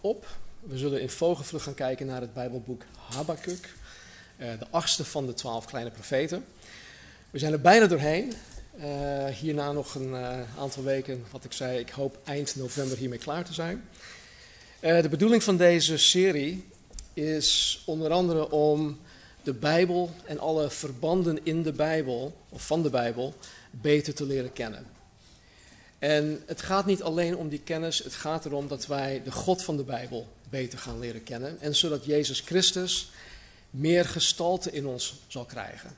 op. We zullen in vogelvlucht gaan kijken naar het Bijbelboek Habakkuk, uh, de achtste van de twaalf kleine profeten. We zijn er bijna doorheen. Uh, hierna nog een aantal weken, wat ik zei, ik hoop eind november hiermee klaar te zijn. de bedoeling van deze serie is onder andere om de Bijbel en alle verbanden in de Bijbel, of van de Bijbel, beter te leren kennen. En het gaat niet alleen om die kennis, het gaat erom dat wij de God van de Bijbel beter gaan leren kennen. En zodat Jezus Christus meer gestalte in ons zal krijgen.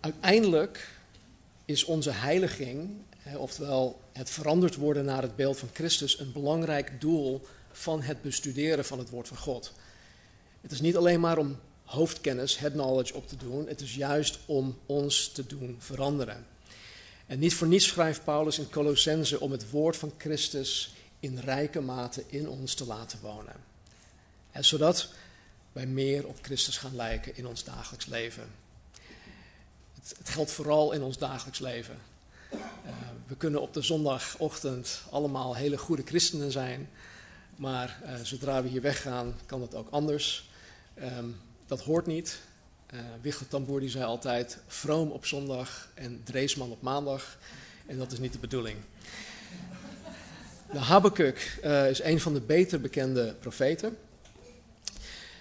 Uiteindelijk is onze heiliging, oftewel het veranderd worden naar het beeld van Christus, een belangrijk doel van het bestuderen van het woord van God. Het is niet alleen maar om hoofdkennis, head knowledge op te doen, het is juist om ons te doen veranderen. En niet voor niets schrijft Paulus in Colossense om het woord van Christus in rijke mate in ons te laten wonen. En zodat wij meer op Christus gaan lijken in ons dagelijks leven. Het, het geldt vooral in ons dagelijks leven. Uh, we kunnen op de zondagochtend allemaal hele goede christenen zijn. Maar uh, zodra we hier weggaan, kan het ook anders. Um, dat hoort niet. Uh, Wichel Tamboer die zei altijd vroom op zondag en Dreesman op maandag. En dat is niet de bedoeling. De Habakkuk uh, is een van de beter bekende profeten.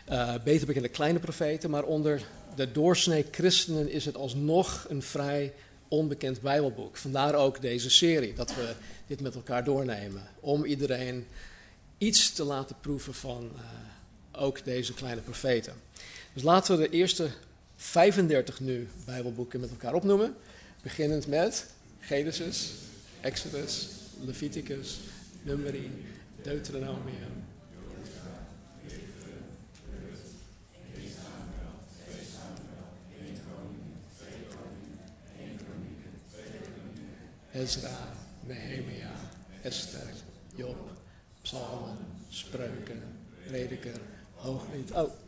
Uh, beter bekende kleine profeten, maar onder de doorsnee christenen is het alsnog een vrij onbekend Bijbelboek. Vandaar ook deze serie, dat we dit met elkaar doornemen. Om iedereen iets te laten proeven van ook deze kleine profeten. Dus laten we de eerste 35 nu Bijbelboeken met elkaar opnoemen. Beginnend met Genesis, Exodus, Leviticus, Numeri, Deuteronomium. Ezra, Nehemia, Esther, Job, Psalmen, Spreuken, Prediker, Hooglied. Oh.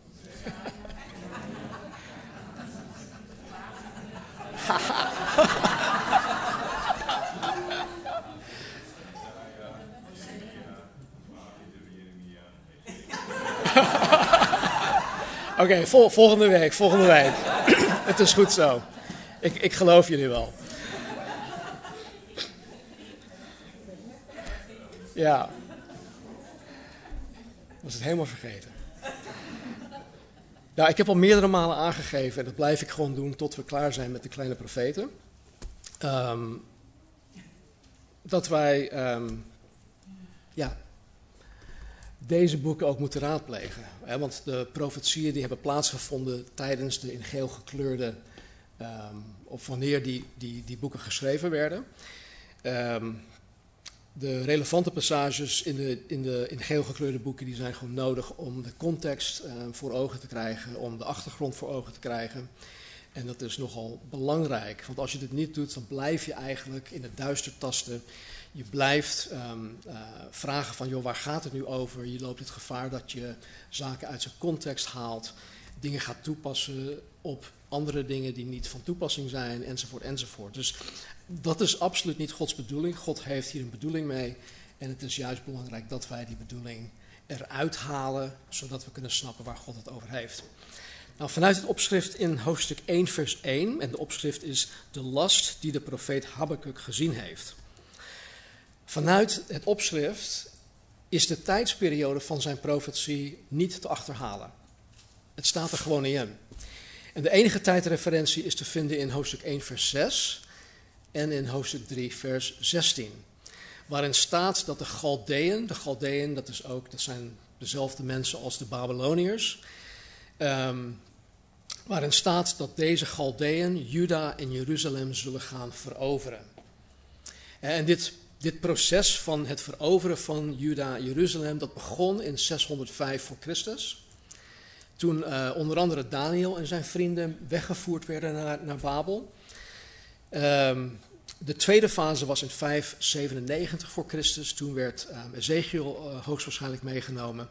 Oké, volgende week, volgende week. het is goed zo. Ik, ik geloof jullie wel. Ja. Was het helemaal vergeten. Nou, ik heb al meerdere malen aangegeven, en dat blijf ik gewoon doen tot we klaar zijn met de kleine profeten. Um, dat wij um, ja, deze boeken ook moeten raadplegen. Hè, want de profetieën die hebben plaatsgevonden tijdens de in geel gekleurde, um, of wanneer die, die, die boeken geschreven werden. Um, de relevante passages in de, in de in geel gekleurde boeken die zijn gewoon nodig om de context uh, voor ogen te krijgen, om de achtergrond voor ogen te krijgen. En dat is nogal belangrijk, want als je dit niet doet, dan blijf je eigenlijk in het duister tasten. Je blijft um, uh, vragen van, joh, waar gaat het nu over? Je loopt het gevaar dat je zaken uit zijn context haalt, dingen gaat toepassen op andere dingen die niet van toepassing zijn, enzovoort, enzovoort. Dus dat is absoluut niet Gods bedoeling. God heeft hier een bedoeling mee. En het is juist belangrijk dat wij die bedoeling eruit halen, zodat we kunnen snappen waar God het over heeft. Nou, vanuit het opschrift in hoofdstuk 1, vers 1, en de opschrift is de last die de profeet Habakkuk gezien heeft. Vanuit het opschrift is de tijdsperiode van zijn profetie niet te achterhalen. Het staat er gewoon in. En de enige tijdreferentie is te vinden in hoofdstuk 1, vers 6 en in hoofdstuk 3, vers 16. Waarin staat dat de Galdeën, de Galdeën, dat, is ook, dat zijn dezelfde mensen als de Babyloniërs. Um, waarin staat dat deze Galdeën Juda en Jeruzalem zullen gaan veroveren. En dit dit proces van het veroveren van Juda Jeruzalem, dat begon in 605 voor Christus. Toen uh, onder andere Daniel en zijn vrienden weggevoerd werden naar, naar Babel. Um, de tweede fase was in 597 voor Christus. Toen werd um, Ezekiel uh, hoogstwaarschijnlijk meegenomen.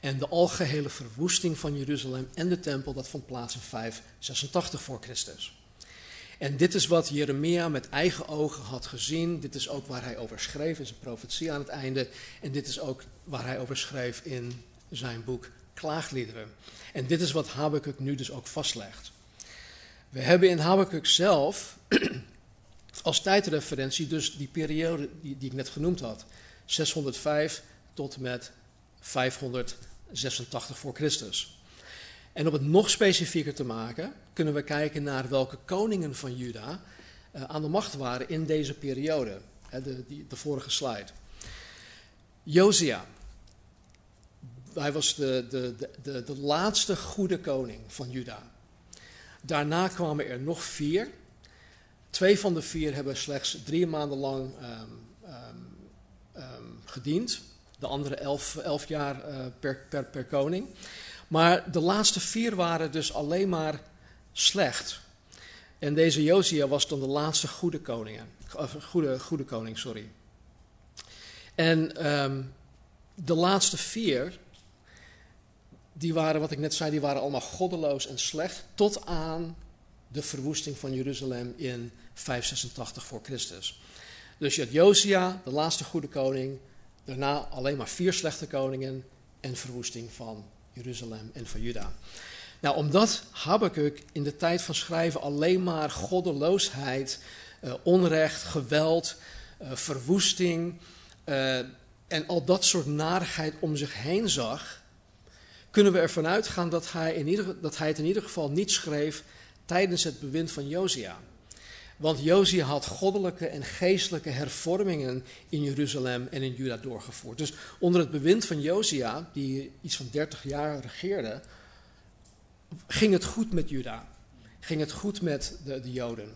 En de algehele verwoesting van Jeruzalem en de tempel, dat vond plaats in 586 voor Christus. En dit is wat Jeremia met eigen ogen had gezien. Dit is ook waar hij over schreef in zijn profetie aan het einde. En dit is ook waar hij over schreef in zijn boek Klaagliederen. En dit is wat Habakkuk nu dus ook vastlegt. We hebben in Habakkuk zelf als tijdreferentie dus die periode die, ik net genoemd had. 605 tot met 586 voor Christus. En om het nog specifieker te maken, kunnen we kijken naar welke koningen van Juda uh, aan de macht waren in deze periode. De, de vorige slide. Josia. Hij was de, de, de, de, laatste goede koning van Juda. Daarna kwamen er nog vier. Twee van de vier hebben slechts drie maanden lang um, gediend. De andere elf, elf jaar uh, per, per, per koning. Maar de laatste vier waren dus alleen maar slecht. En deze Josia was dan de laatste goede koning. Goede, goede koning, sorry. En de laatste vier, die waren, wat ik net zei, die waren allemaal goddeloos en slecht. Tot aan de verwoesting van Jeruzalem in 586 voor Christus. Dus je had Josia, de laatste goede koning. Daarna alleen maar vier slechte koningen en verwoesting van Jeruzalem en van Juda. Nou, omdat Habakkuk in de tijd van schrijven alleen maar goddeloosheid, uh, onrecht, geweld, uh, verwoesting uh, en al dat soort narigheid om zich heen zag, kunnen we ervan uitgaan dat hij, in ieder, dat hij het in ieder geval niet schreef tijdens het bewind van Josia. Want Josia had goddelijke en geestelijke hervormingen in Jeruzalem en in Juda doorgevoerd. Dus onder het bewind van Josia, die iets van 30 jaar regeerde, ging het goed met Juda. Ging het goed met de, de Joden.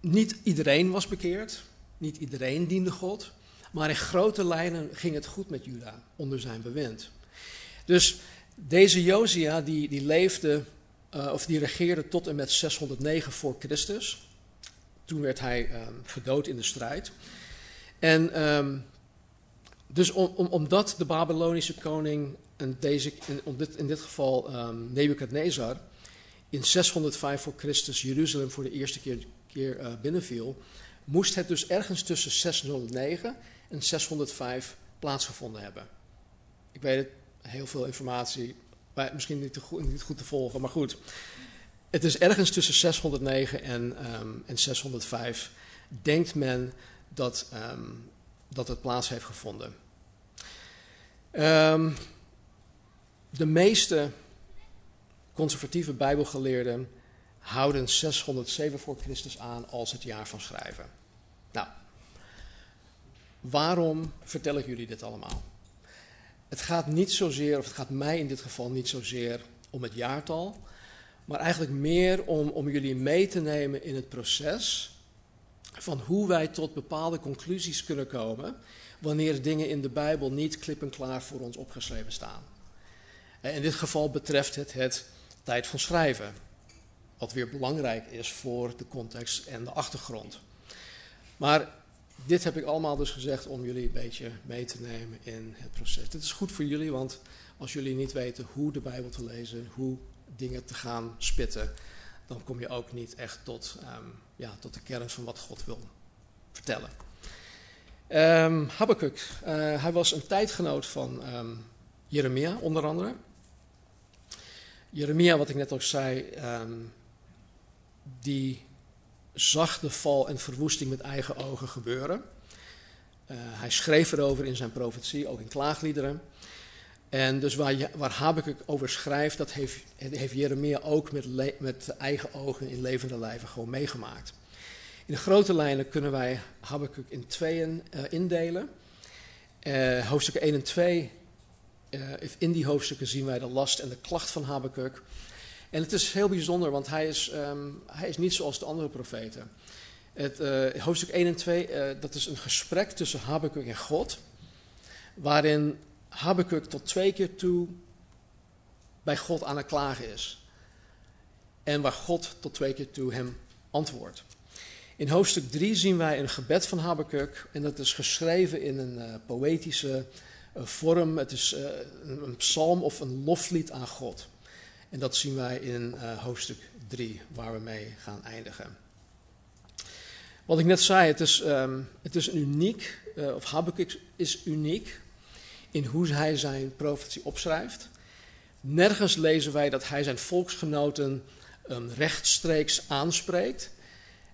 Niet iedereen was bekeerd, niet iedereen diende God, maar in grote lijnen ging het goed met Juda onder zijn bewind. Dus deze Josia die, die leefde, uh, of die regeerde tot en met 609 voor Christus. Toen werd hij um, gedood in de strijd. En um, dus om, om, omdat de Babylonische koning, en deze, in, dit, in dit geval um, Nebukadnezar, in 605 voor Christus Jeruzalem voor de eerste keer, keer uh, binnenviel, moest het dus ergens tussen 609 en 605 plaatsgevonden hebben. Ik weet het, heel veel informatie, misschien niet, goed, niet goed te volgen, maar goed. Het is ergens tussen 609 en, um, en 605, denkt men dat, um, dat het plaats heeft gevonden. Um, de meeste conservatieve Bijbelgeleerden houden 607 voor Christus aan als het jaar van schrijven. Nou, waarom vertel ik jullie dit allemaal? Het gaat niet zozeer, of het gaat mij in dit geval niet zozeer om het jaartal, maar eigenlijk meer om, om jullie mee te nemen in het proces van hoe wij tot bepaalde conclusies kunnen komen wanneer dingen in de Bijbel niet klip en klaar voor ons opgeschreven staan. In dit geval betreft het het tijd van schrijven, wat weer belangrijk is voor de context en de achtergrond. Maar dit heb ik allemaal dus gezegd om jullie een beetje mee te nemen in het proces. Dit is goed voor jullie, want als jullie niet weten hoe de Bijbel te lezen, hoe dingen te gaan spitten, dan kom je ook niet echt tot, um, ja, tot de kern van wat God wil vertellen. Um, Habakkuk, uh, hij was een tijdgenoot van um, Jeremia, onder andere. Jeremia, wat ik net ook zei, die zag de val en verwoesting met eigen ogen gebeuren. Uh, hij schreef erover in zijn profetie, ook in klaagliederen. En dus waar, waar Habakkuk over schrijft, dat heeft, heeft Jeremia ook met, met eigen ogen in levende lijven gewoon meegemaakt. In de grote lijnen kunnen wij Habakkuk in tweeën uh, indelen. Uh, hoofdstukken 1 en 2, uh, in die hoofdstukken zien wij de last en de klacht van Habakkuk. En het is heel bijzonder, want hij is, um, hij is niet zoals de andere profeten. Het, uh, hoofdstuk 1 en 2, uh, dat is een gesprek tussen Habakkuk en God. Waarin Habakkuk tot twee keer toe bij God aan het klagen is. En waar God tot twee keer toe hem antwoordt. In hoofdstuk 3 zien wij een gebed van Habakkuk. En dat is geschreven in een uh, poëtische vorm. Het is een psalm of een loflied aan God. En dat zien wij in hoofdstuk 3, waar we mee gaan eindigen. Wat ik net zei, het is, um, het is uniek, uh, of Habakkuk is uniek in hoe hij zijn profetie opschrijft. Nergens lezen wij dat hij zijn volksgenoten rechtstreeks aanspreekt.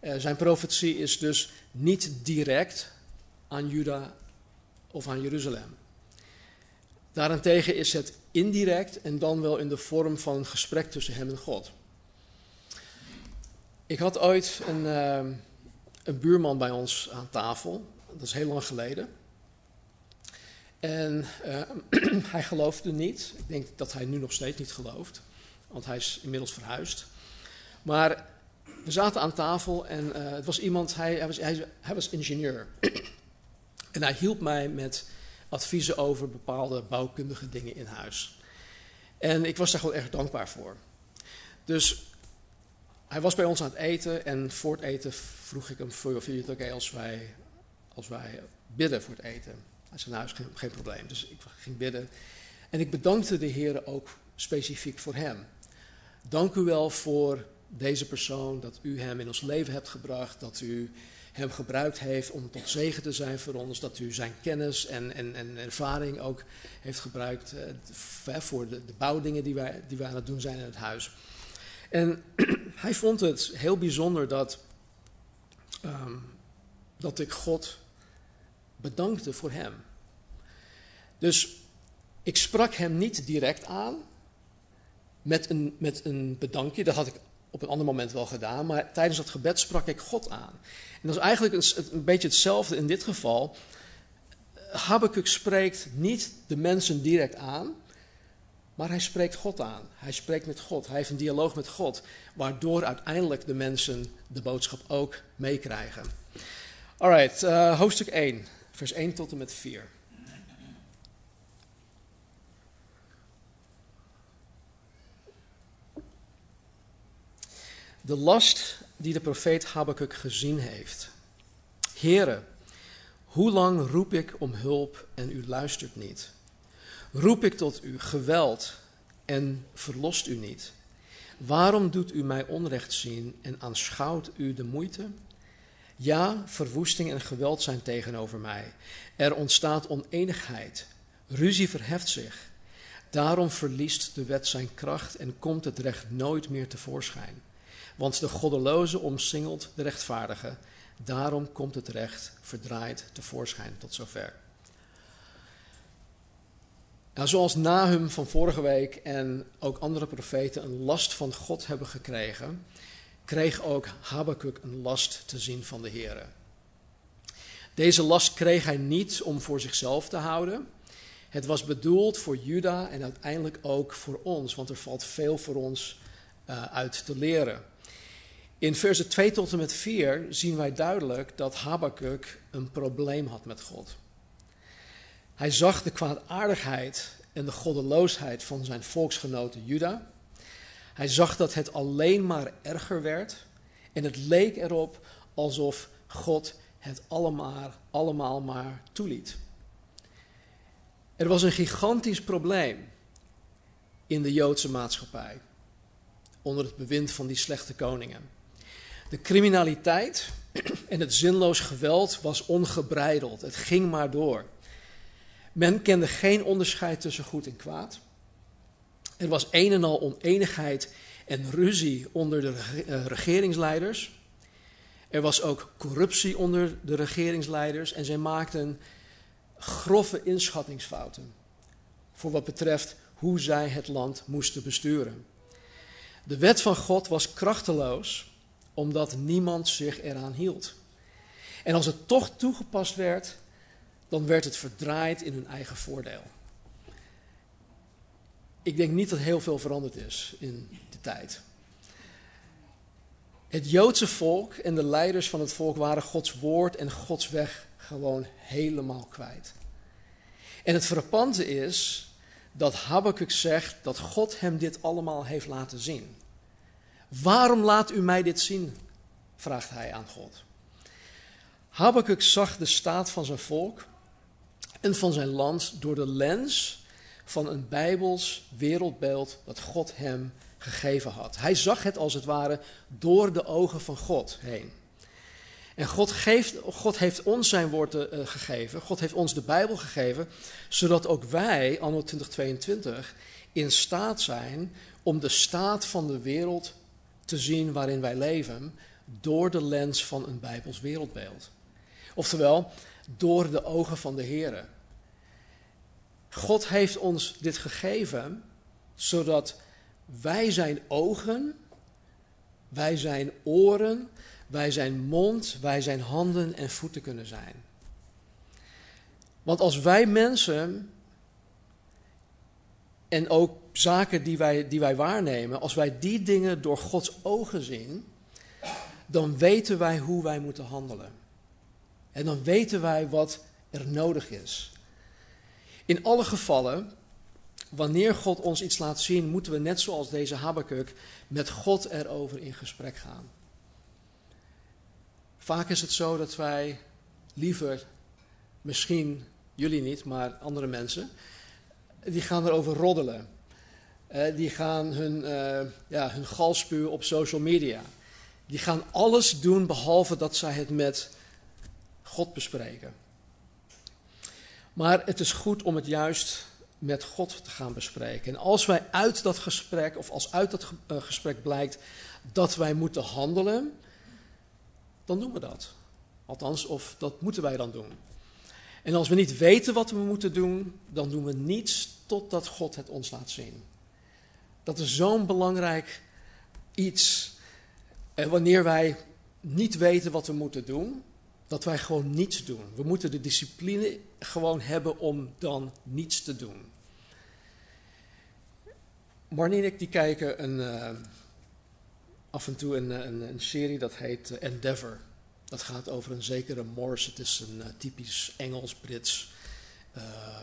Uh, zijn profetie is dus niet direct aan Juda of aan Jeruzalem. Daarentegen is het indirect en dan wel in de vorm van een gesprek tussen hem en God. Ik had ooit een, uh, een buurman bij ons aan tafel. Dat is heel lang geleden. En uh, hij geloofde niet. Ik denk dat hij nu nog steeds niet gelooft, want hij is inmiddels verhuisd. Maar we zaten aan tafel en uh, het was iemand, hij, hij, was, hij, hij was ingenieur. en hij hielp mij met adviezen over bepaalde bouwkundige dingen in huis. En ik was daar gewoon erg dankbaar voor. Dus hij was bij ons aan het eten en voor het eten vroeg ik hem: Vind je het oké als, wij, als wij bidden voor het eten? Hij zei: Nou, is geen, geen probleem. Dus ik ging bidden. En ik bedankte de Heer ook specifiek voor hem. Dank u wel voor deze persoon, dat u hem in ons leven hebt gebracht, dat u hem gebruikt heeft om tot zegen te zijn voor ons, dat u zijn kennis en, en, en ervaring ook heeft gebruikt uh, voor de, de, bouwdingen die wij, die wij aan het doen zijn in het huis. En hij vond het heel bijzonder dat, um, dat ik God bedankte voor hem. Dus ik sprak hem niet direct aan met een, met een bedankje. Dat had ik op een ander moment wel gedaan. Maar tijdens dat gebed sprak ik God aan. En dat is eigenlijk een, een beetje hetzelfde in dit geval. Habakkuk spreekt niet de mensen direct aan. Maar hij spreekt God aan. Hij spreekt met God. Hij heeft een dialoog met God. Waardoor uiteindelijk de mensen de boodschap ook meekrijgen. Alright, uh, hoofdstuk 1, vers 1 tot en met 4. De last die de profeet Habakkuk gezien heeft. Heren, hoe lang roep ik om hulp en u luistert niet? Roep ik tot u geweld en verlost u niet? Waarom doet u mij onrecht zien en aanschouwt u de moeite? Ja, verwoesting en geweld zijn tegenover mij. Er ontstaat oneenigheid. Ruzie verheft zich. Daarom verliest de wet zijn kracht en komt het recht nooit meer tevoorschijn. Want de goddeloze omsingelt de rechtvaardige. Daarom komt het recht verdraaid tevoorschijn tot zover. Nou, zoals Nahum van vorige week en ook andere profeten een last van God hebben gekregen, kreeg ook Habakkuk een last te zien van de Heer. Deze last kreeg hij niet om voor zichzelf te houden. Het was bedoeld voor Juda en uiteindelijk ook voor ons, want er valt veel voor ons uh, uit te leren. In versen 2 tot en met 4 zien wij duidelijk dat Habakkuk een probleem had met God. Hij zag de kwaadaardigheid en de goddeloosheid van zijn volksgenoten Juda. Hij zag dat het alleen maar erger werd en het leek erop alsof God het allemaal, allemaal maar toeliet. Er was een gigantisch probleem in de Joodse maatschappij onder het bewind van die slechte koningen. De criminaliteit en het zinloos geweld was ongebreideld. Het ging maar door. Men kende geen onderscheid tussen goed en kwaad. Er was een en al oneenigheid en ruzie onder de eh, regeringsleiders. Er was ook corruptie onder de regeringsleiders en zij maakten grove inschattingsfouten voor wat betreft hoe zij het land moesten besturen. De wet van God was krachteloos omdat niemand zich eraan hield. En als het toch toegepast werd, dan werd het verdraaid in hun eigen voordeel. Ik denk niet dat heel veel veranderd is in de tijd. Het Joodse volk en de leiders van het volk waren Gods woord en Gods weg gewoon helemaal kwijt. En het frappante is dat Habakkuk zegt dat God hem dit allemaal heeft laten zien. Waarom laat u mij dit zien? vraagt hij aan God. Habakkuk zag de staat van zijn volk en van zijn land door de lens van een bijbels wereldbeeld dat God hem gegeven had. Hij zag het als het ware door de ogen van God heen. En God, geeft, God heeft ons zijn woorden uh, gegeven, God heeft ons de Bijbel gegeven, zodat ook wij, anno 2022, in staat zijn om de staat van de wereld te zien waarin wij leven, door de lens van een Bijbels wereldbeeld. Oftewel, door de ogen van de Heer. God heeft ons dit gegeven, zodat wij zijn ogen, wij zijn oren, wij zijn mond, wij zijn handen en voeten kunnen zijn. Want als wij mensen en ook zaken die wij, die wij waarnemen, als wij die dingen door Gods ogen zien, dan weten wij hoe wij moeten handelen. En dan weten wij wat er nodig is. In alle gevallen, wanneer God ons iets laat zien, moeten we net zoals deze Habakkuk met God erover in gesprek gaan. Vaak is het zo dat wij liever, misschien jullie niet, maar andere mensen, die gaan erover roddelen. Uh, die gaan hun, uh, ja, hun galspuw op social media. Die gaan alles doen behalve dat zij het met God bespreken. Maar het is goed om het juist met God te gaan bespreken. En als wij uit dat gesprek, of als uit dat eh, gesprek blijkt dat wij moeten handelen, dan doen we dat. Althans, of dat moeten wij dan doen. En als we niet weten wat we moeten doen, dan doen we niets totdat God het ons laat zien. Dat is zo'n belangrijk iets. En wanneer wij niet weten wat we moeten doen, dat wij gewoon niets doen. We moeten de discipline gewoon hebben om dan niets te doen. Marnie en ik die kijken een, uh, af en toe een, een, een serie dat heet uh, Endeavour. Dat gaat over een zekere Morse. Het is een uh, typisch Engels-Brits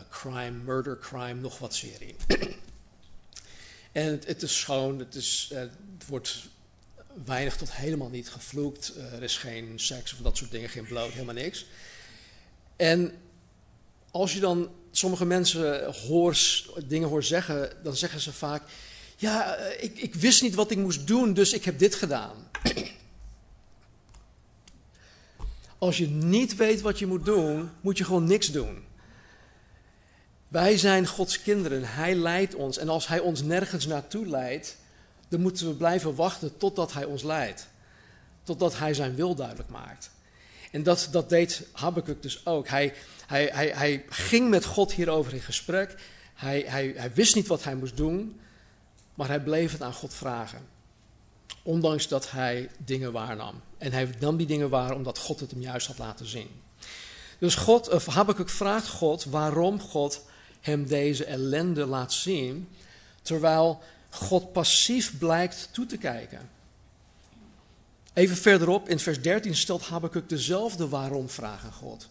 crime, murder crime, nog wat serie. en het, is schoon, het, is, het wordt weinig tot helemaal niet gevloekt. er is geen seks of dat soort dingen, geen bloot, helemaal niks. En als je dan sommige mensen hoort, dingen hoort zeggen, dan zeggen ze vaak: Ja, eh, ik, ik wist niet wat ik moest doen, dus ik heb dit gedaan. Als je niet weet wat je moet doen, moet je gewoon niks doen. Wij zijn Gods kinderen, Hij leidt ons. En als Hij ons nergens naartoe leidt, dan moeten we blijven wachten totdat Hij ons leidt. Totdat Hij zijn wil duidelijk maakt. En dat, dat deed Habakkuk dus ook. Hij, hij, hij, hij ging met God hierover in gesprek. Hij, hij, hij wist niet wat hij moest doen, maar hij bleef het aan God vragen. Ondanks dat hij dingen waarnam. En hij nam die dingen waar omdat God het hem juist had laten zien. Dus God, of Habakkuk vraagt God waarom God hem deze ellende laat zien, terwijl God passief blijkt toe te kijken. Even verderop, in vers 13, stelt Habakkuk dezelfde waarom-vraag aan God.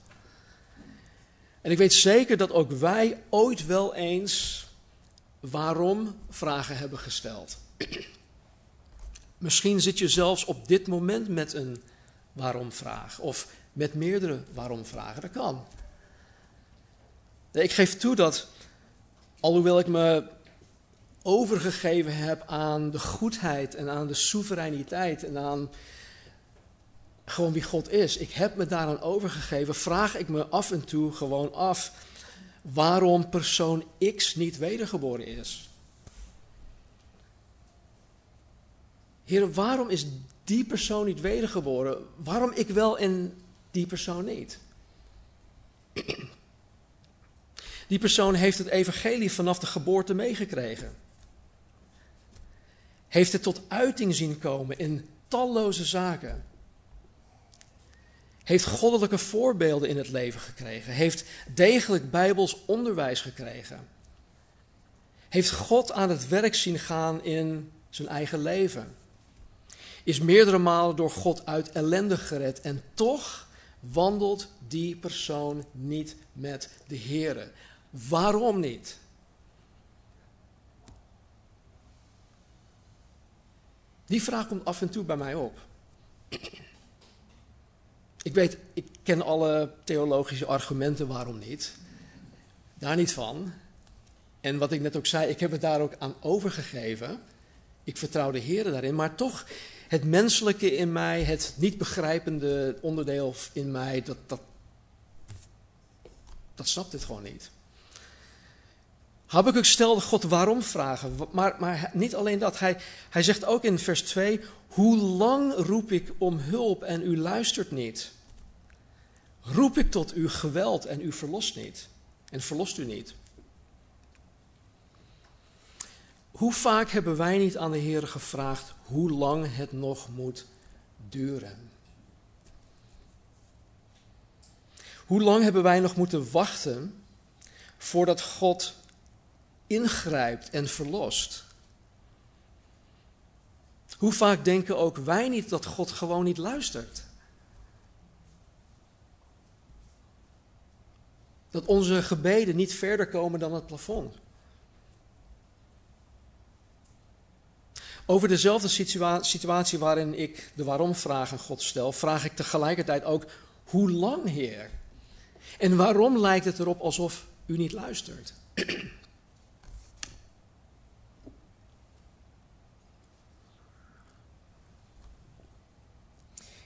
En ik weet zeker dat ook wij ooit wel eens waarom-vragen hebben gesteld. Misschien zit je zelfs op dit moment met een waarom-vraag, of met meerdere waarom-vragen. Dat kan. Ik geef toe dat, alhoewel ik me overgegeven heb aan de goedheid en aan de soevereiniteit en aan gewoon wie God is. Ik heb me daaraan overgegeven. Vraag ik me af en toe gewoon af waarom persoon X niet wedergeboren is. Heer, waarom is die persoon niet wedergeboren? Waarom ik wel en die persoon niet? Die persoon heeft het evangelie vanaf de geboorte meegekregen heeft het tot uiting zien komen in talloze zaken. Heeft goddelijke voorbeelden in het leven gekregen. Heeft degelijk bijbels onderwijs gekregen. Heeft God aan het werk zien gaan in zijn eigen leven. is meerdere malen door God uit ellende gered en toch wandelt die persoon niet met de Heer. Waarom niet? Die vraag komt af en toe bij mij op. Ik weet, ik ken alle theologische argumenten waarom niet. Daar niet van. En wat ik net ook zei, ik heb het daar ook aan overgegeven. Ik vertrouw de Heer daarin, maar toch het menselijke in mij, het niet begrijpende onderdeel in mij, dat, dat, dat snapt het gewoon niet. Habakkuk stelde God waarom vragen, maar, maar niet alleen dat. Hij, hij zegt ook in vers 2, hoe lang roep ik om hulp en u luistert niet? Roep ik tot u geweld en u verlost niet? En verlost u niet? Hoe vaak hebben wij niet aan de Heer gevraagd hoe lang het nog moet duren? Hoe lang hebben wij nog moeten wachten voordat God ingrijpt en verlost? Hoe vaak denken ook wij niet dat God gewoon niet luistert? Dat onze gebeden niet verder komen dan het plafond. Over dezelfde situatie waarin ik de waarom-vraag aan God stel, vraag ik tegelijkertijd ook: hoe lang, Heer? En waarom lijkt het erop alsof u niet luistert?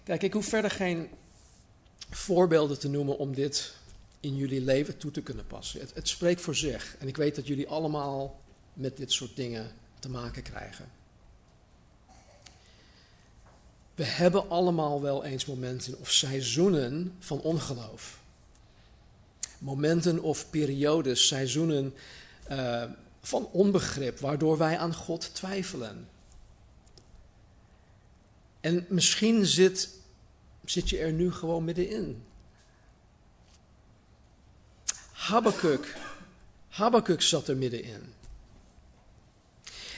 Kijk, ik hoef verder geen voorbeelden te noemen om dit in jullie leven toe te kunnen passen. Het, het spreekt voor zich. En ik weet dat jullie allemaal met dit soort dingen te maken krijgen. We hebben allemaal wel eens momenten of seizoenen van ongeloof. Momenten of periodes, seizoenen uh, van onbegrip, waardoor wij aan God twijfelen. En misschien zit, zit je er nu gewoon middenin. Habakkuk, Habakkuk zat er middenin.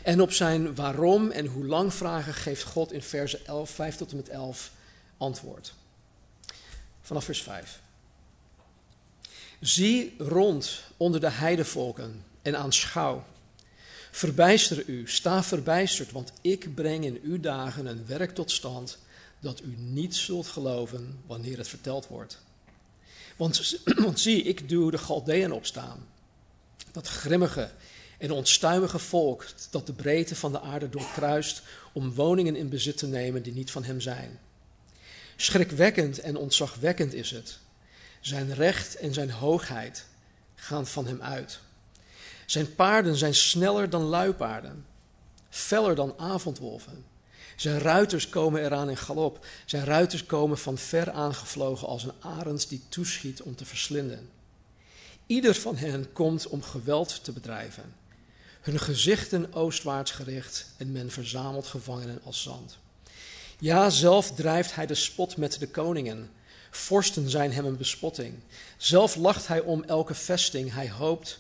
En op zijn waarom en hoe lang vragen geeft God in verse 11, 5 tot en met 11 antwoord. Vanaf vers 5. Zie rond onder de heidevolken en aanschouw. Verbijster u, sta verbijsterd, want ik breng in uw dagen een werk tot stand dat u niet zult geloven wanneer het verteld wordt. Want, zie, ik doe de Galdeën opstaan, dat grimmige en onstuimige volk dat de breedte van de aarde doorkruist om woningen in bezit te nemen die niet van hem zijn. Schrikwekkend en ontzagwekkend is het. Zijn recht en zijn hoogheid gaan van hem uit. Zijn paarden zijn sneller dan luipaarden, feller dan avondwolven. Zijn ruiters komen eraan in galop. Zijn ruiters komen van ver aangevlogen als een arend die toeschiet om te verslinden. Ieder van hen komt om geweld te bedrijven hun gezichten oostwaarts gericht en men verzamelt gevangenen als zand. Ja, zelf drijft hij de spot met de koningen. Vorsten zijn hem een bespotting. Zelf lacht hij om elke vesting. Hij hoopt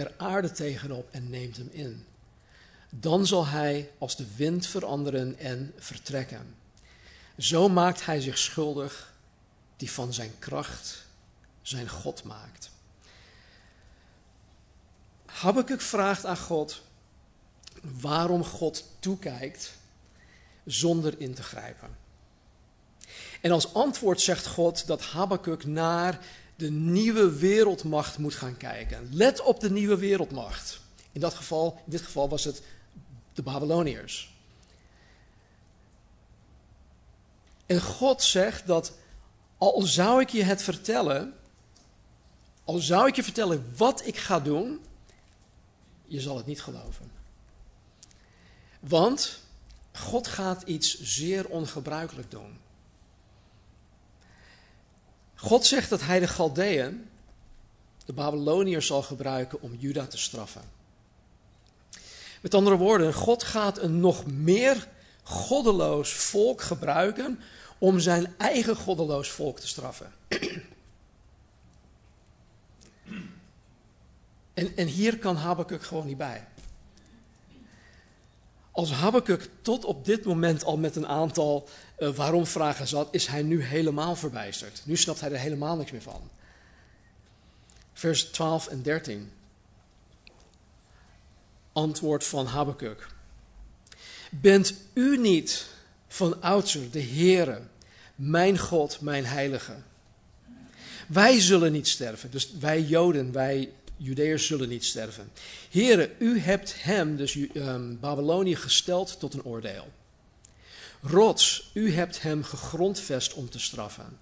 er aarde tegenop en neemt hem in. Dan zal hij als de wind veranderen en vertrekken. Zo maakt hij zich schuldig die van zijn kracht zijn God maakt. Habakkuk vraagt aan God waarom God toekijkt zonder in te grijpen. En als antwoord zegt God dat Habakkuk naar de nieuwe wereldmacht moet gaan kijken. Let op de nieuwe wereldmacht. In, dat geval, in dit geval was het de Babyloniërs. En God zegt dat al zou ik je het vertellen, al zou ik je vertellen wat ik ga doen, je zal het niet geloven. Want God gaat iets zeer ongebruikelijk doen. God zegt dat hij de Galdeën, de Babyloniërs, zal gebruiken om Juda te straffen. Met andere woorden, God gaat een nog meer goddeloos volk gebruiken om zijn eigen goddeloos volk te straffen. En, en hier kan Habakkuk gewoon niet bij. Als Habakkuk tot op dit moment al met een aantal uh, waarom-vragen zat, is hij nu helemaal verbijsterd. Nu snapt hij er helemaal niks meer van. Vers 12 en 13. Antwoord van Habakkuk. Bent u niet van oudsher de Heere, mijn God, mijn Heilige? Wij zullen niet sterven, dus wij Joden, wij Judeërs zullen niet sterven. Heren, u hebt hem, dus um, Babylonië, gesteld tot een oordeel. Rots, u hebt hem gegrondvest om te straffen.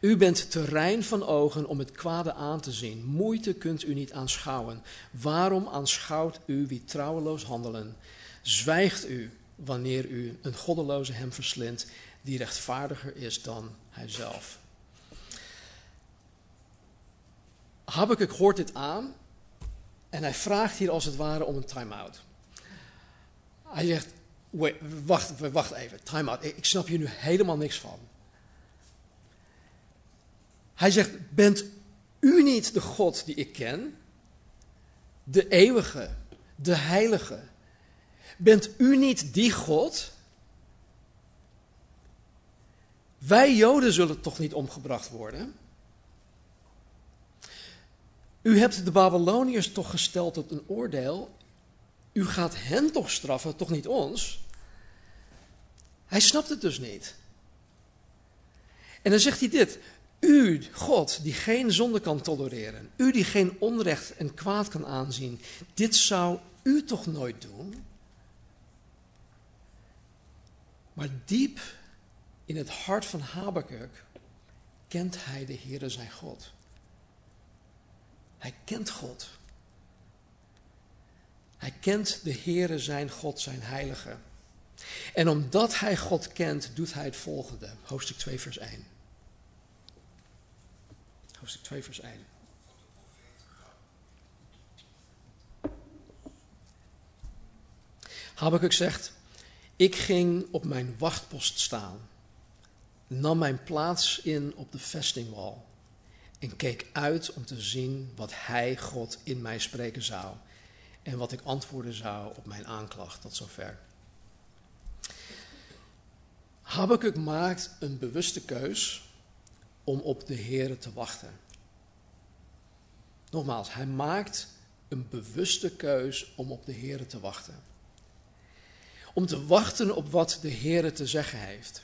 U bent terrein van ogen om het kwade aan te zien. Moeite kunt u niet aanschouwen. Waarom aanschouwt u wie trouweloos handelen? Zwijgt u wanneer u een goddeloze hem verslindt, die rechtvaardiger is dan hijzelf? Habakkuk hoort dit aan en hij vraagt hier als het ware om een time-out. Hij zegt, wait, wacht, wacht even, time-out, ik snap hier nu helemaal niks van. Hij zegt, bent u niet de God die ik ken? De eeuwige, de heilige. Bent u niet die God? Wij Joden zullen toch niet omgebracht worden? U hebt de Babyloniërs toch gesteld tot een oordeel. U gaat hen toch straffen, toch niet ons? Hij snapt het dus niet. En dan zegt hij dit: U, God, die geen zonde kan tolereren, u die geen onrecht en kwaad kan aanzien, dit zou u toch nooit doen? Maar diep in het hart van Habakuk kent hij de Heere zijn God. Hij kent God. Hij kent de Heere zijn God, zijn heilige. En omdat hij God kent, doet hij het volgende. Hoofdstuk 2, vers 1. Hoofdstuk 2, vers 1. Habakkuk zegt, ik ging op mijn wachtpost staan, nam mijn plaats in op de vestingwal en keek uit om te zien wat Hij, God, in mij spreken zou en wat ik antwoorden zou op mijn aanklacht tot zover. Habakkuk maakt een bewuste keus om op de Heer te wachten. Nogmaals, hij maakt een bewuste keus om op de Heer te wachten. Om te wachten op wat de Heer te zeggen heeft.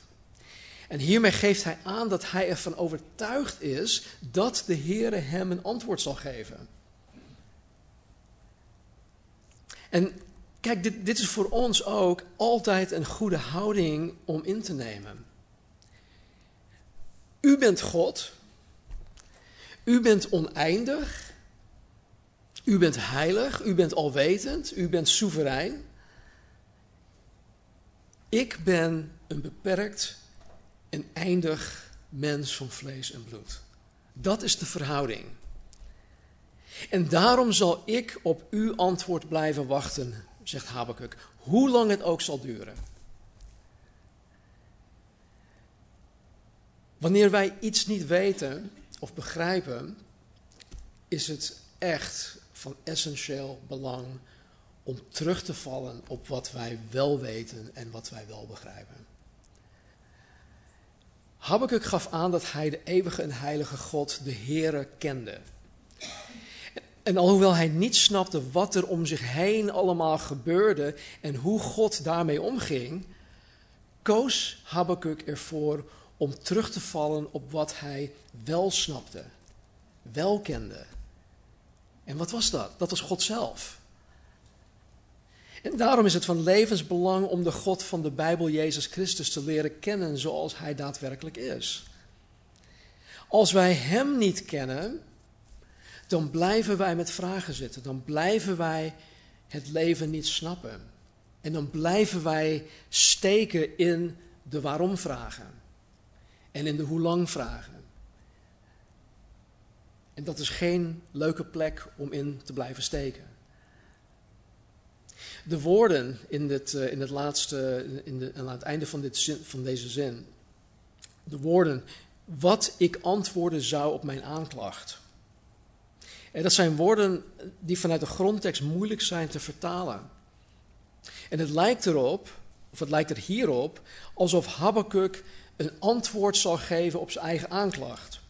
En hiermee geeft hij aan dat hij ervan overtuigd is dat de Heere hem een antwoord zal geven. En kijk, dit, dit is voor ons ook altijd een goede houding om in te nemen. U bent God. U bent oneindig. U bent heilig. U bent alwetend. U bent soeverein. Ik ben een beperkt een eindig mens van vlees en bloed. Dat is de verhouding. En daarom zal ik op uw antwoord blijven wachten, zegt Habakuk, hoe lang het ook zal duren. Wanneer wij iets niet weten of begrijpen, is het echt van essentieel belang om terug te vallen op wat wij wel weten en wat wij wel begrijpen. Habakkuk gaf aan dat hij de eeuwige en heilige God, de Heere, kende. En alhoewel hij niet snapte wat er om zich heen allemaal gebeurde en hoe God daarmee omging, koos Habakkuk ervoor om terug te vallen op wat hij wel snapte, wel kende. En wat was dat? Dat was God zelf. En daarom is het van levensbelang om de God van de Bijbel, Jezus Christus, te leren kennen zoals Hij daadwerkelijk is. Als wij Hem niet kennen, dan blijven wij met vragen zitten. Dan blijven wij het leven niet snappen. En dan blijven wij steken in de waarom vragen. En in de hoe lang vragen. En dat is geen leuke plek om in te blijven steken. De woorden in, dit, uh, in het laatste, in de, aan het einde van, dit van deze zin. De woorden, wat ik antwoorden zou op mijn aanklacht. En dat zijn woorden die vanuit de grondtekst moeilijk zijn te vertalen. En het lijkt erop, of het lijkt er hierop, alsof Habakkuk een antwoord zal geven op zijn eigen aanklacht.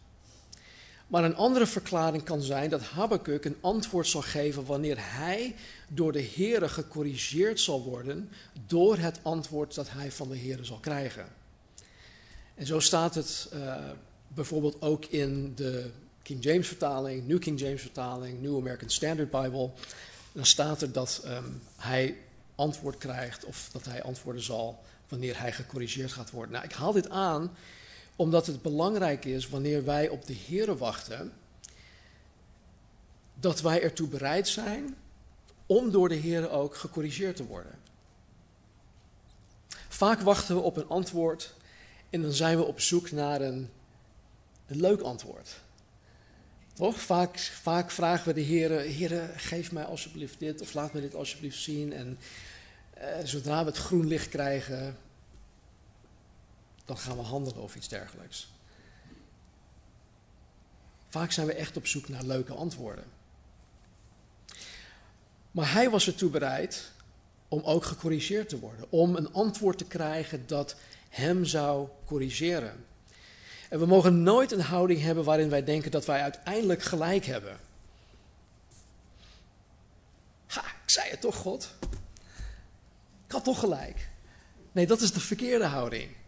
Maar een andere verklaring kan zijn dat Habakkuk een antwoord zal geven wanneer hij door de Heere gecorrigeerd zal worden door het antwoord dat hij van de Heere zal krijgen. En zo staat het uh, bijvoorbeeld ook in de King James vertaling, New King James vertaling, New American Standard Bible. Dan staat er dat um, hij antwoord krijgt of dat hij antwoorden zal wanneer hij gecorrigeerd gaat worden. Nou, ik haal dit aan omdat het belangrijk is wanneer wij op de Here wachten, dat wij ertoe bereid zijn om door de Here ook gecorrigeerd te worden. Vaak wachten we op een antwoord en dan zijn we op zoek naar een, een leuk antwoord. Toch? Vaak, vragen we de Heer, Heer, geef mij alsjeblieft dit of laat me dit alsjeblieft zien. En eh, zodra we het groen licht krijgen, dan gaan we handelen of iets dergelijks. Vaak zijn we echt op zoek naar leuke antwoorden. Maar hij was ertoe bereid om ook gecorrigeerd te worden, om een antwoord te krijgen dat hem zou corrigeren. En we mogen nooit een houding hebben waarin wij denken dat wij uiteindelijk gelijk hebben. Ha, ik zei het toch, God? Ik had toch gelijk. Nee, dat is de verkeerde houding.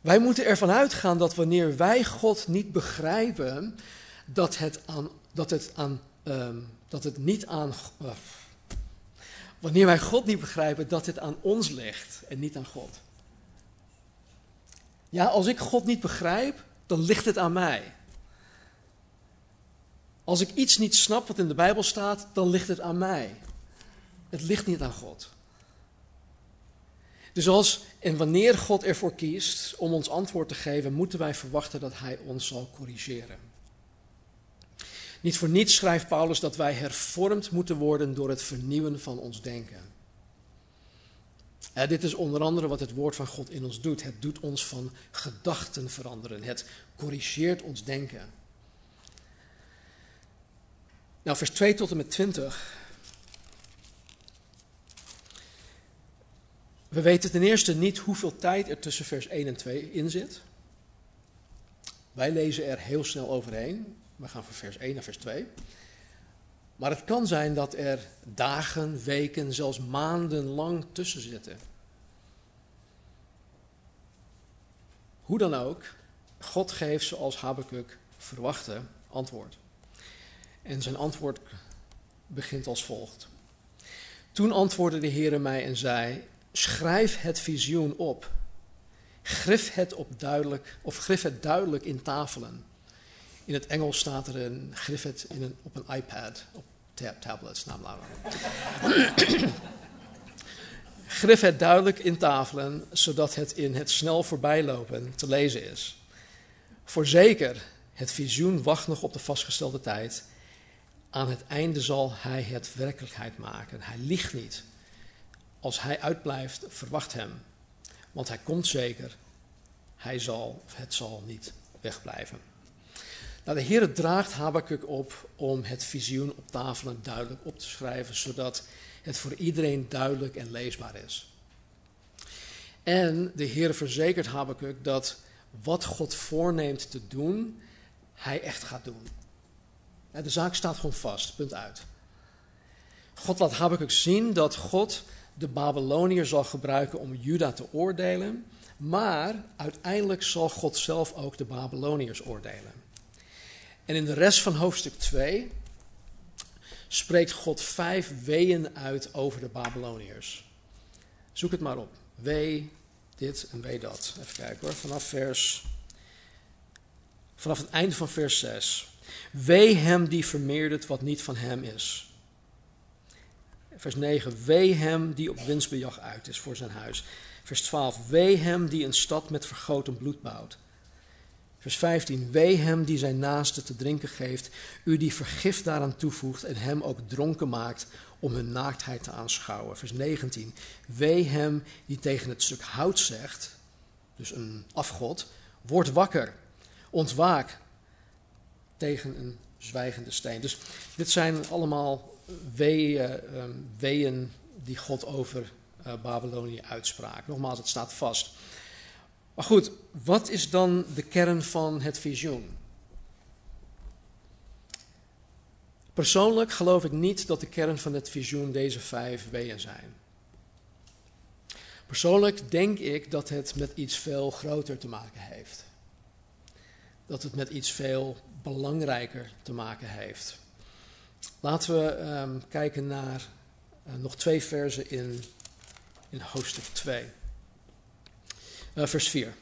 Wij moeten ervan uitgaan dat wanneer wij God niet begrijpen, dat het, aan, dat het, aan, um, dat het niet aan. Uh, wanneer wij God niet begrijpen, dat het aan ons ligt en niet aan God. Ja, als ik God niet begrijp, dan ligt het aan mij. Als ik iets niet snap wat in de Bijbel staat, dan ligt het aan mij. Het ligt niet aan God. Dus als en wanneer God ervoor kiest om ons antwoord te geven, moeten wij verwachten dat Hij ons zal corrigeren. Niet voor niets schrijft Paulus dat wij hervormd moeten worden door het vernieuwen van ons denken. dit is onder andere wat het woord van God in ons doet. Het doet ons van gedachten veranderen. Het corrigeert ons denken. Nou, vers 2 tot en met 20 We weten ten eerste niet hoeveel tijd er tussen vers 1 en 2 in zit. Wij lezen er heel snel overheen. We gaan van vers 1 naar vers 2. Maar het kan zijn dat er dagen, weken, zelfs maanden lang tussen zitten. Hoe dan ook, God geeft zoals Habakkuk verwachtte antwoord. En zijn antwoord begint als volgt. Toen antwoordde de Heer mij en zei: schrijf het visioen op. Grif het, op duidelijk, of grif het duidelijk in tafelen. In het Engels staat er een grif het in een, op een iPad, op tab, tablets, namelijk. grif het duidelijk in tafelen, zodat het in het snel voorbijlopen te lezen is. Voorzeker, het visioen wacht nog op de vastgestelde tijd. Aan het einde zal hij het werkelijkheid maken. Hij liegt niet. Als hij uitblijft, verwacht hem. Want hij komt zeker. Hij zal, het zal niet wegblijven. Nou, de Heer draagt Habakkuk op om het visioen op tafelen duidelijk op te schrijven, zodat het voor iedereen duidelijk en leesbaar is. En de Heer verzekert Habakkuk dat wat God voorneemt te doen, hij echt gaat doen. De zaak staat gewoon vast, punt uit. God laat Habakkuk zien dat God de Babyloniër zal gebruiken om Juda te oordelen. Maar uiteindelijk zal God zelf ook de Babyloniërs oordelen. En in de rest van hoofdstuk 2 spreekt God vijf weeën uit over de Babyloniërs. Zoek het maar op. Wee dit en wee dat. Even kijken hoor. Vanaf vers. Vanaf het einde van vers 6. Wee hem die vermeerdert wat niet van hem is vers 9, wee hem die op winstbejag uit is voor zijn huis. Vers 12, wee hem die een stad met vergoten bloed bouwt. Vers 15, wee hem die zijn naaste te drinken geeft, u die vergif daaraan toevoegt en hem ook dronken maakt om hun naaktheid te aanschouwen. Vers 19, wee hem die tegen het stuk hout zegt, dus een afgod, word wakker, ontwaak tegen een zwijgende steen. Dus dit zijn allemaal ehm, weeën die God over uh, Babylonië uitspraak. Nogmaals, het staat vast. Maar goed, wat is dan de kern van het visioen? Persoonlijk geloof ik niet dat de kern van het visioen deze vijf weeën zijn. Persoonlijk denk ik dat het met iets veel groter te maken heeft. Dat het met iets veel belangrijker te maken heeft. Laten we um, kijken naar uh, nog twee versen in, in hoofdstuk 2. Uh, vers 4.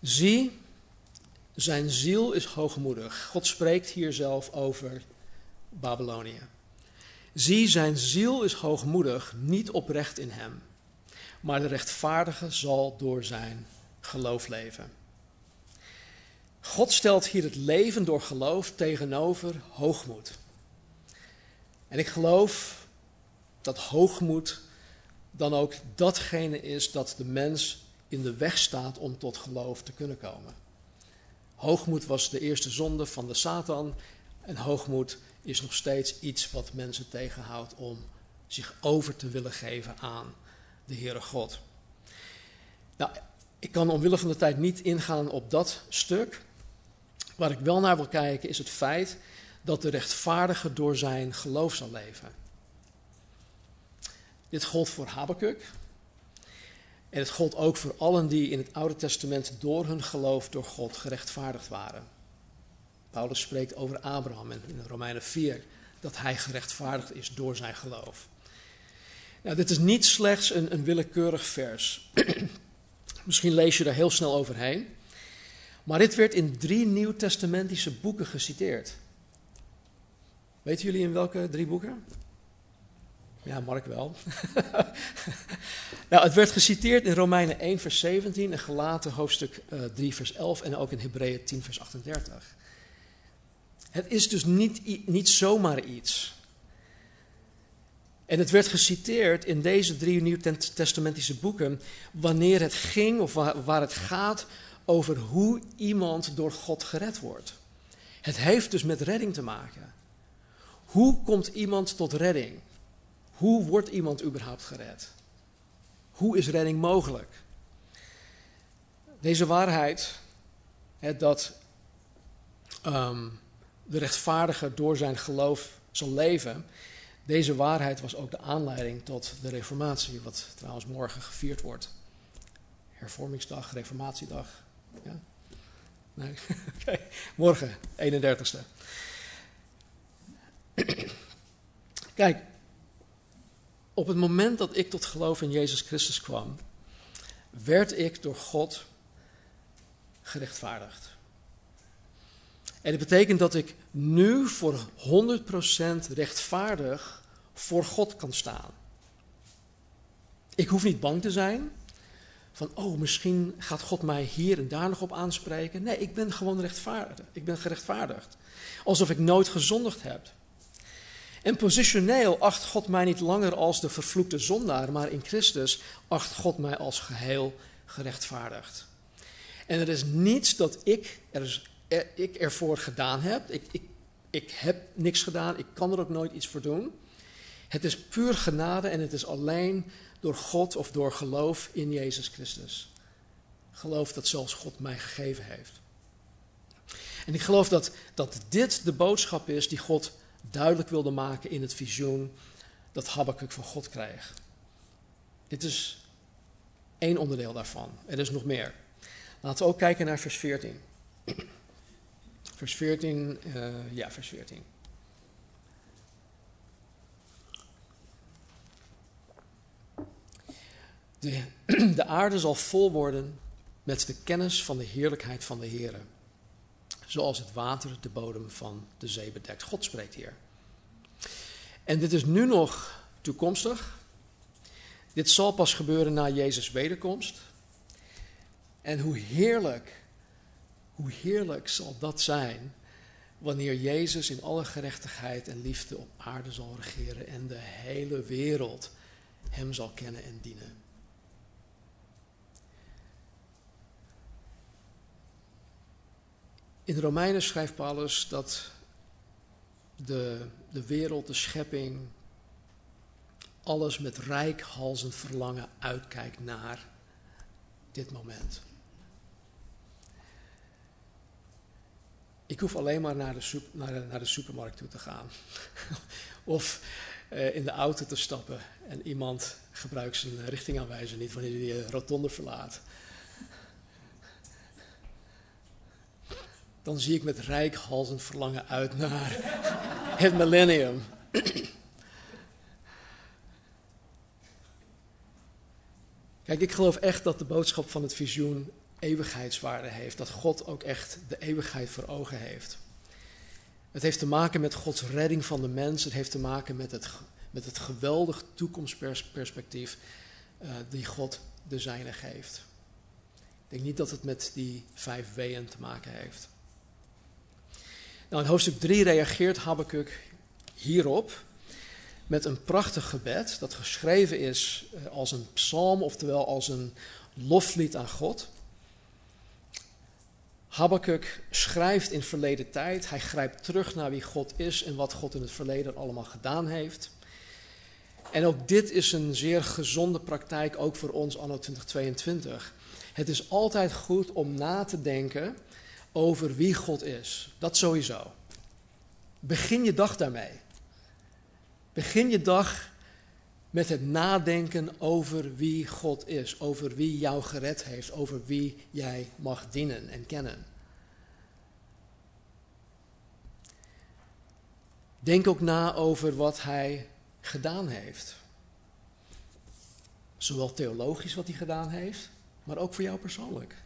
Zie, zijn ziel is hoogmoedig. God spreekt hier zelf over Babylonië. Zie, zijn ziel is hoogmoedig, niet oprecht in hem. Maar de rechtvaardige zal door zijn geloof leven. God stelt hier het leven door geloof tegenover hoogmoed. En ik geloof dat hoogmoed dan ook datgene is dat de mens in de weg staat om tot geloof te kunnen komen. Hoogmoed was de eerste zonde van de Satan en hoogmoed is nog steeds iets wat mensen tegenhoudt om zich over te willen geven aan de Heere God. Nou, ik kan omwille van de tijd niet ingaan op dat stuk. Waar ik wel naar wil kijken is het feit dat de rechtvaardige door zijn geloof zal leven. Dit gold voor Habakkuk. En het gold ook voor allen die in het Oude Testament door hun geloof door God gerechtvaardigd waren. Paulus spreekt over Abraham in Romeinen 4 dat hij gerechtvaardigd is door zijn geloof. Nou, dit is niet slechts een, een willekeurig vers. Misschien lees je er heel snel overheen. Maar dit werd in drie nieuwtestamentische boeken geciteerd. Weten jullie in welke drie boeken? Ja, Mark wel. nou, het werd geciteerd in Romeinen 1, vers 17 en gelaten hoofdstuk uh, eh, 3, vers 11 en ook in Hebreeën 10, vers 38. Het is dus niet, niet zomaar iets. En het werd geciteerd in deze drie nieuwtestamentische boeken wanneer het ging of waar het gaat over hoe iemand door God gered wordt. Het heeft dus met redding te maken. Hoe komt iemand tot redding? Hoe wordt iemand überhaupt gered? Hoe is redding mogelijk? Deze waarheid, hè, dat um, de rechtvaardige door zijn geloof zal leven, deze waarheid was ook de aanleiding tot de Reformatie, wat trouwens morgen gevierd wordt. Hervormingsdag, Reformatiedag. Ja? Morgen, 31ste. Kijk, op het moment dat ik tot geloof in Jezus Christus kwam, werd ik door God gerechtvaardigd. En dat betekent dat ik nu voor 100% rechtvaardig voor God kan staan. Ik hoef niet bang te zijn van, oh, misschien gaat God mij hier en daar nog op aanspreken. Nee, ik ben gewoon rechtvaardig. Ik ben gerechtvaardigd. Alsof ik nooit gezondigd heb. En positioneel acht God mij niet langer als de vervloekte zondaar, maar in Christus acht God mij als geheel gerechtvaardigd. En er is niets dat ik, er, er, ik ervoor gedaan heb. Ik, ik, ik heb niks gedaan, ik kan er ook nooit iets voor doen. Het is puur genade en het is alleen door God of door geloof in Jezus Christus. Geloof dat zelfs God mij gegeven heeft. En ik geloof dat, dat dit de boodschap is die God duidelijk wilde maken in het visioen dat Habakkuk van God kreeg. Dit is één onderdeel daarvan. Er is nog meer. Laten we ook kijken naar vers 14. Vers 14, uh, eh, ja, vers 14. De, de aarde zal vol worden met de kennis van de heerlijkheid van de Heer. Zoals het water de bodem van de zee bedekt. God spreekt hier. En dit is nu nog toekomstig. Dit zal pas gebeuren na Jezus' wederkomst. En hoe heerlijk, hoe heerlijk zal dat zijn wanneer Jezus in alle gerechtigheid en liefde op aarde zal regeren en de hele wereld Hem zal kennen en dienen. In de Romeinen schrijft Paulus dat de, de wereld, de schepping, alles met rijkhalzend verlangen uitkijkt naar dit moment. Ik hoef alleen maar naar de, naar naar de supermarkt toe te gaan. of uh, in de auto te stappen en iemand gebruikt zijn richtingaanwijzer niet wanneer hij de rotonde verlaat. Dan zie ik met rijkhalzend verlangen uit naar het millennium. Kijk, ik geloof echt dat de boodschap van het visioen eeuwigheidswaarde heeft. Dat God ook echt de eeuwigheid voor ogen heeft. Het heeft te maken met Gods redding van de mens. Het heeft te maken met het, met het geweldig toekomstperspectief uh, die God de zijne geeft. Ik denk niet dat het met die vijf W'en te maken heeft. Nou, in hoofdstuk 3 reageert Habakkuk hierop met een prachtig gebed dat geschreven is eh, als een psalm, oftewel als een loflied aan God. Habakkuk schrijft in verleden tijd, hij grijpt terug naar wie God is en wat God in het verleden allemaal gedaan heeft. En ook dit is een zeer gezonde praktijk, ook voor ons anno 2022. Het is altijd goed om na te denken over wie God is. Dat sowieso. Begin je dag daarmee. Begin je dag met het nadenken over wie God is, over wie jou gered heeft, over wie jij mag dienen en kennen. Denk ook na over wat Hij gedaan heeft. Zowel theologisch wat Hij gedaan heeft, maar ook voor jou persoonlijk.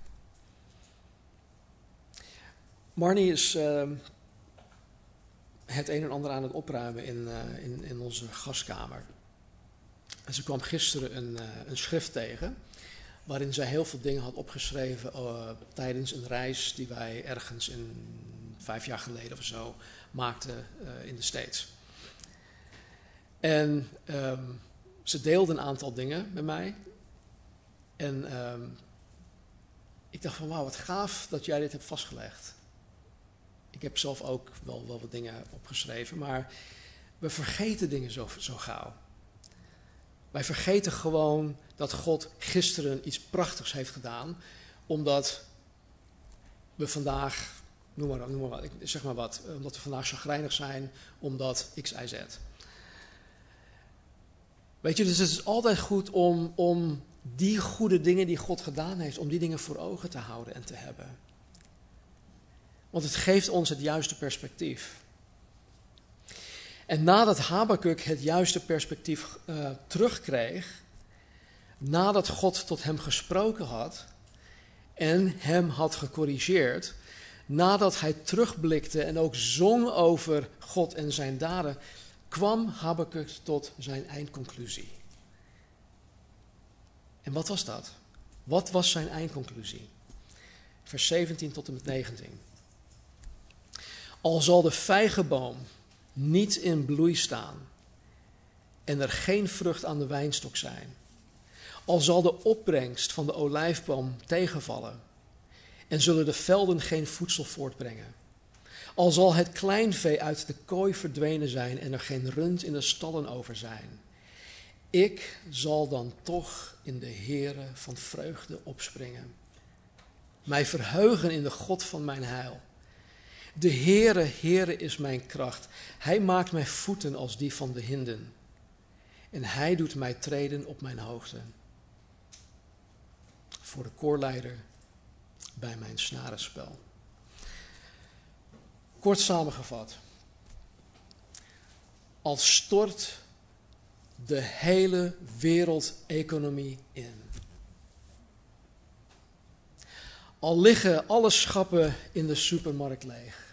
Marnie is uh, het een en ander aan het opruimen in, uh, in, in onze gaskamer. En ze kwam gisteren een, uh, een schrift tegen, waarin zij heel veel dingen had opgeschreven uh, tijdens een reis die wij ergens in vijf jaar geleden of zo maakten in de States. En um, ze deelde een aantal dingen met mij. En um, ik dacht van wauw, wat gaaf dat jij dit hebt vastgelegd. Ik heb zelf ook wel, wel wat dingen opgeschreven, maar we vergeten dingen zo, zo gauw. Wij vergeten gewoon dat God gisteren iets prachtigs heeft gedaan, omdat we vandaag, noem maar, wat, zeg maar wat, omdat we vandaag chagrijnig zijn, omdat X, Y, Z. Weet je, dus het is altijd goed om, om die goede dingen die God gedaan heeft, om die dingen voor ogen te houden en te hebben. Want het geeft ons het juiste perspectief. En nadat Habakuk het juiste perspectief uh, terugkreeg, nadat God tot hem gesproken had en hem had gecorrigeerd, nadat hij terugblikte en ook zong over God en zijn daden, kwam Habakuk tot zijn eindconclusie. En wat was dat? Wat was zijn eindconclusie? Vers 17 tot en met 19. Al zal de vijgenboom niet in bloei staan en er geen vrucht aan de wijnstok zijn, al zal de opbrengst van de olijfboom tegenvallen en zullen de velden geen voedsel voortbrengen, al zal het kleinvee uit de kooi verdwenen zijn en er geen rund in de stallen over zijn. Ik zal dan toch in de Heere van vreugde opspringen, mij verheugen in de God van mijn heil. De Heere, Heere is mijn kracht. Hij maakt mijn voeten als die van de hinden. En hij doet mij treden op mijn hoogte. Voor de koorleider bij mijn snarenspel. Kort samengevat. Als stort de hele wereldeconomie in. Al liggen alle schappen in de supermarkt leeg.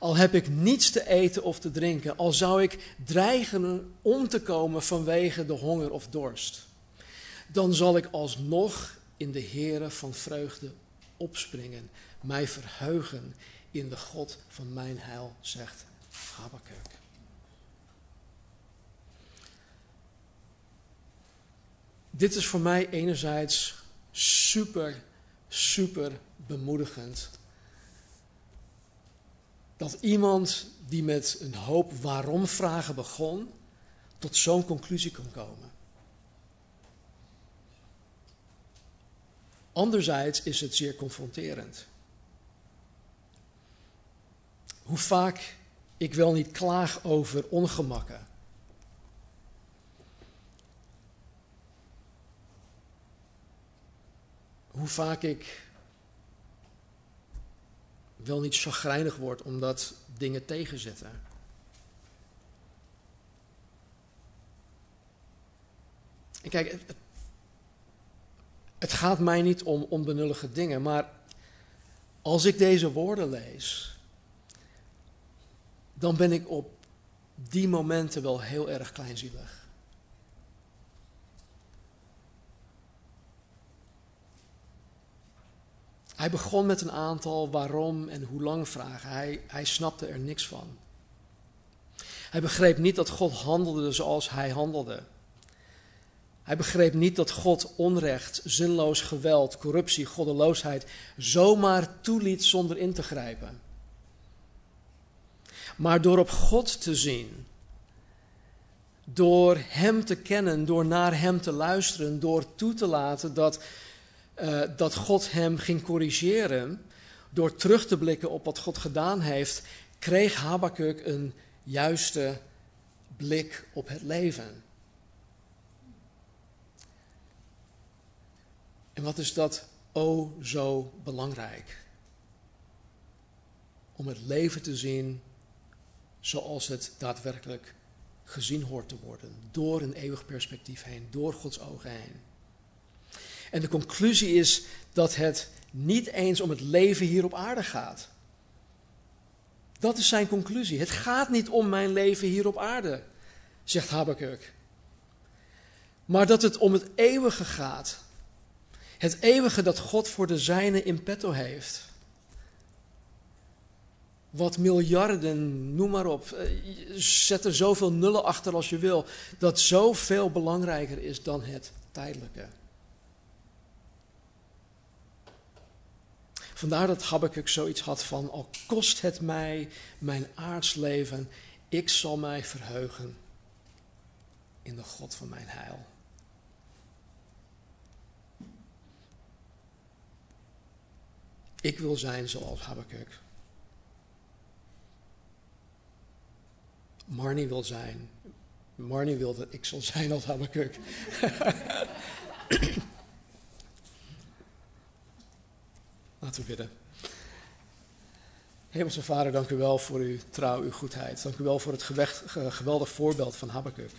Al heb ik niets te eten of te drinken, al zou ik dreigen om te komen vanwege de honger of dorst, dan zal ik alsnog in de Heere van vreugde opspringen, mij verheugen in de God van mijn heil, zegt Habakkuk. Dit is voor mij enerzijds super, super bemoedigend dat iemand die met een hoop waarom vragen begon, tot zo'n conclusie kan komen. Anderzijds is het zeer confronterend. Hoe vaak ik wel niet klaag over ongemakken. Hoe vaak ik wel niet chagrijnig word omdat dingen tegenzitten. En kijk, het, het gaat mij niet om onbenullige dingen, maar als ik deze woorden lees, dan ben ik op die momenten wel heel erg kleinzielig. Hij begon met een aantal waarom en hoe lang vragen. Hij, hij snapte er niks van. Hij begreep niet dat God handelde zoals hij handelde. Hij begreep niet dat God onrecht, zinloos geweld, corruptie, goddeloosheid zomaar toeliet zonder in te grijpen. Maar door op God te zien, door Hem te kennen, door naar Hem te luisteren, door toe te laten dat, uh, dat God Hem ging corrigeren, door terug te blikken op wat God gedaan heeft, kreeg Habakuk een juiste blik op het leven. En wat is dat o zo belangrijk? Om het leven te zien zoals het daadwerkelijk gezien hoort te worden. Door een eeuwig perspectief heen, door Gods ogen heen. En de conclusie is dat het niet eens om het leven hier op aarde gaat. Dat is zijn conclusie. Het gaat niet om mijn leven hier op aarde, zegt Habakkuk. Maar dat het om het eeuwige gaat. Het eeuwige dat God voor de zijne in petto heeft. Wat miljarden, noem maar op, eh, zet er zoveel nullen achter als je wil, dat zoveel belangrijker is dan het tijdelijke. Vandaar dat Habakkuk zoiets had van, al kost het mij mijn aards leven, ik zal mij verheugen in de God van mijn heil. Ik wil zijn zoals Habakkuk. Marnie wil zijn. Marnie wil dat ik zal zijn als Habakkuk. Laten we bidden. Hemelse Vader, dank u wel voor uw trouw, uw goedheid. Dank u wel voor het geweldig voorbeeld van Habakkuk.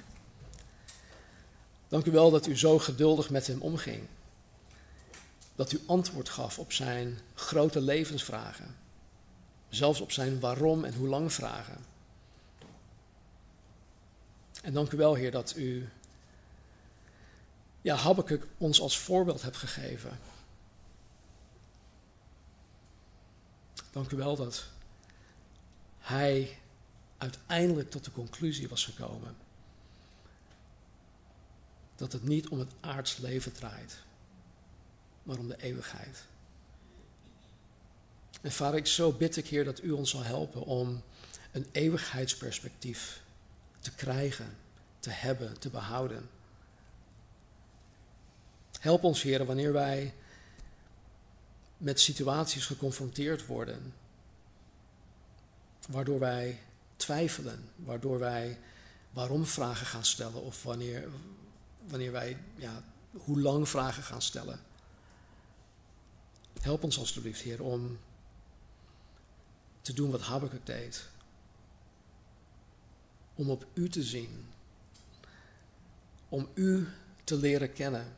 Dank u wel dat u zo geduldig met hem omging dat u antwoord gaf op zijn grote levensvragen. Zelfs op zijn waarom en hoe lang vragen. En dank u wel, Heer, dat u ja, Habakkuk ons als voorbeeld hebt gegeven. Dank u wel dat hij uiteindelijk tot de conclusie was gekomen dat het niet om het aards leven draait maar om de eeuwigheid. En vader, ik zo bid ik, Heer, dat u ons zal helpen om een eeuwigheidsperspectief te krijgen, te hebben, te behouden. Help ons, Heer, wanneer wij met situaties geconfronteerd worden, waardoor wij twijfelen, waardoor wij waarom vragen gaan stellen of wanneer, wanneer wij ja, hoe lang vragen gaan stellen. Help ons alstublieft, Heer, om te doen wat Habakkuk deed. Om op U te zien. Om U te leren kennen.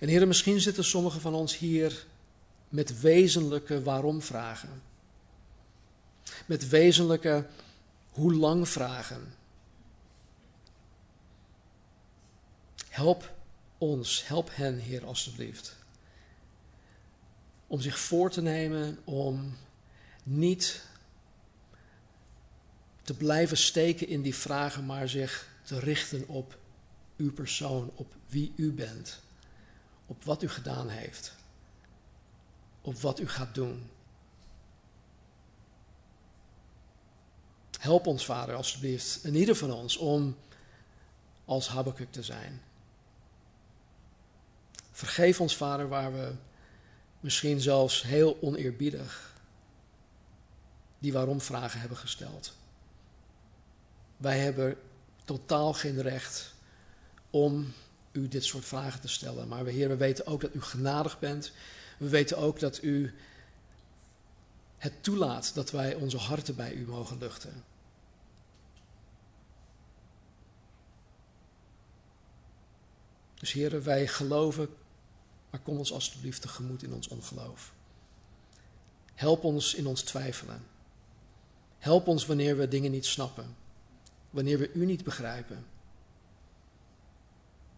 En Heer, misschien zitten sommigen van ons hier met wezenlijke waarom-vragen. Met wezenlijke hoe lang vragen. Help ons, help hen, Heer, alstublieft om zich voor te nemen om niet te blijven steken in die vragen, maar zich te richten op uw persoon, op wie u bent, op wat u gedaan heeft, op wat u gaat doen. Help ons, Vader, alstublieft, in ieder van ons, om als Habakkuk te zijn. Vergeef ons, Vader, waar we misschien zelfs heel oneerbiedig die waarom-vragen hebben gesteld. Wij hebben totaal geen recht om u dit soort vragen te stellen. Maar Heer, we weten ook dat u genadig bent. We weten ook dat u het toelaat dat wij onze harten bij u mogen luchten. Dus heren, wij geloven, maar kom ons alstublieft tegemoet in ons ongeloof. Help ons in ons twijfelen. Help ons wanneer we dingen niet snappen, wanneer we u niet begrijpen.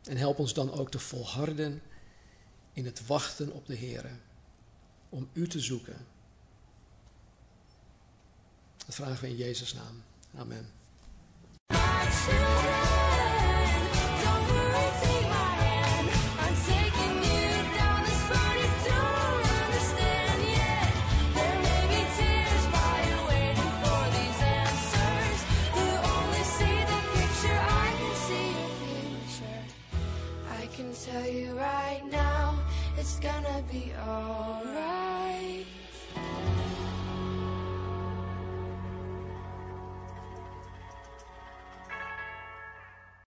En help ons dan ook te volharden in het wachten op de Heer, om u te zoeken. Dat vragen we in Jezus' naam. Amen. gonna be alright.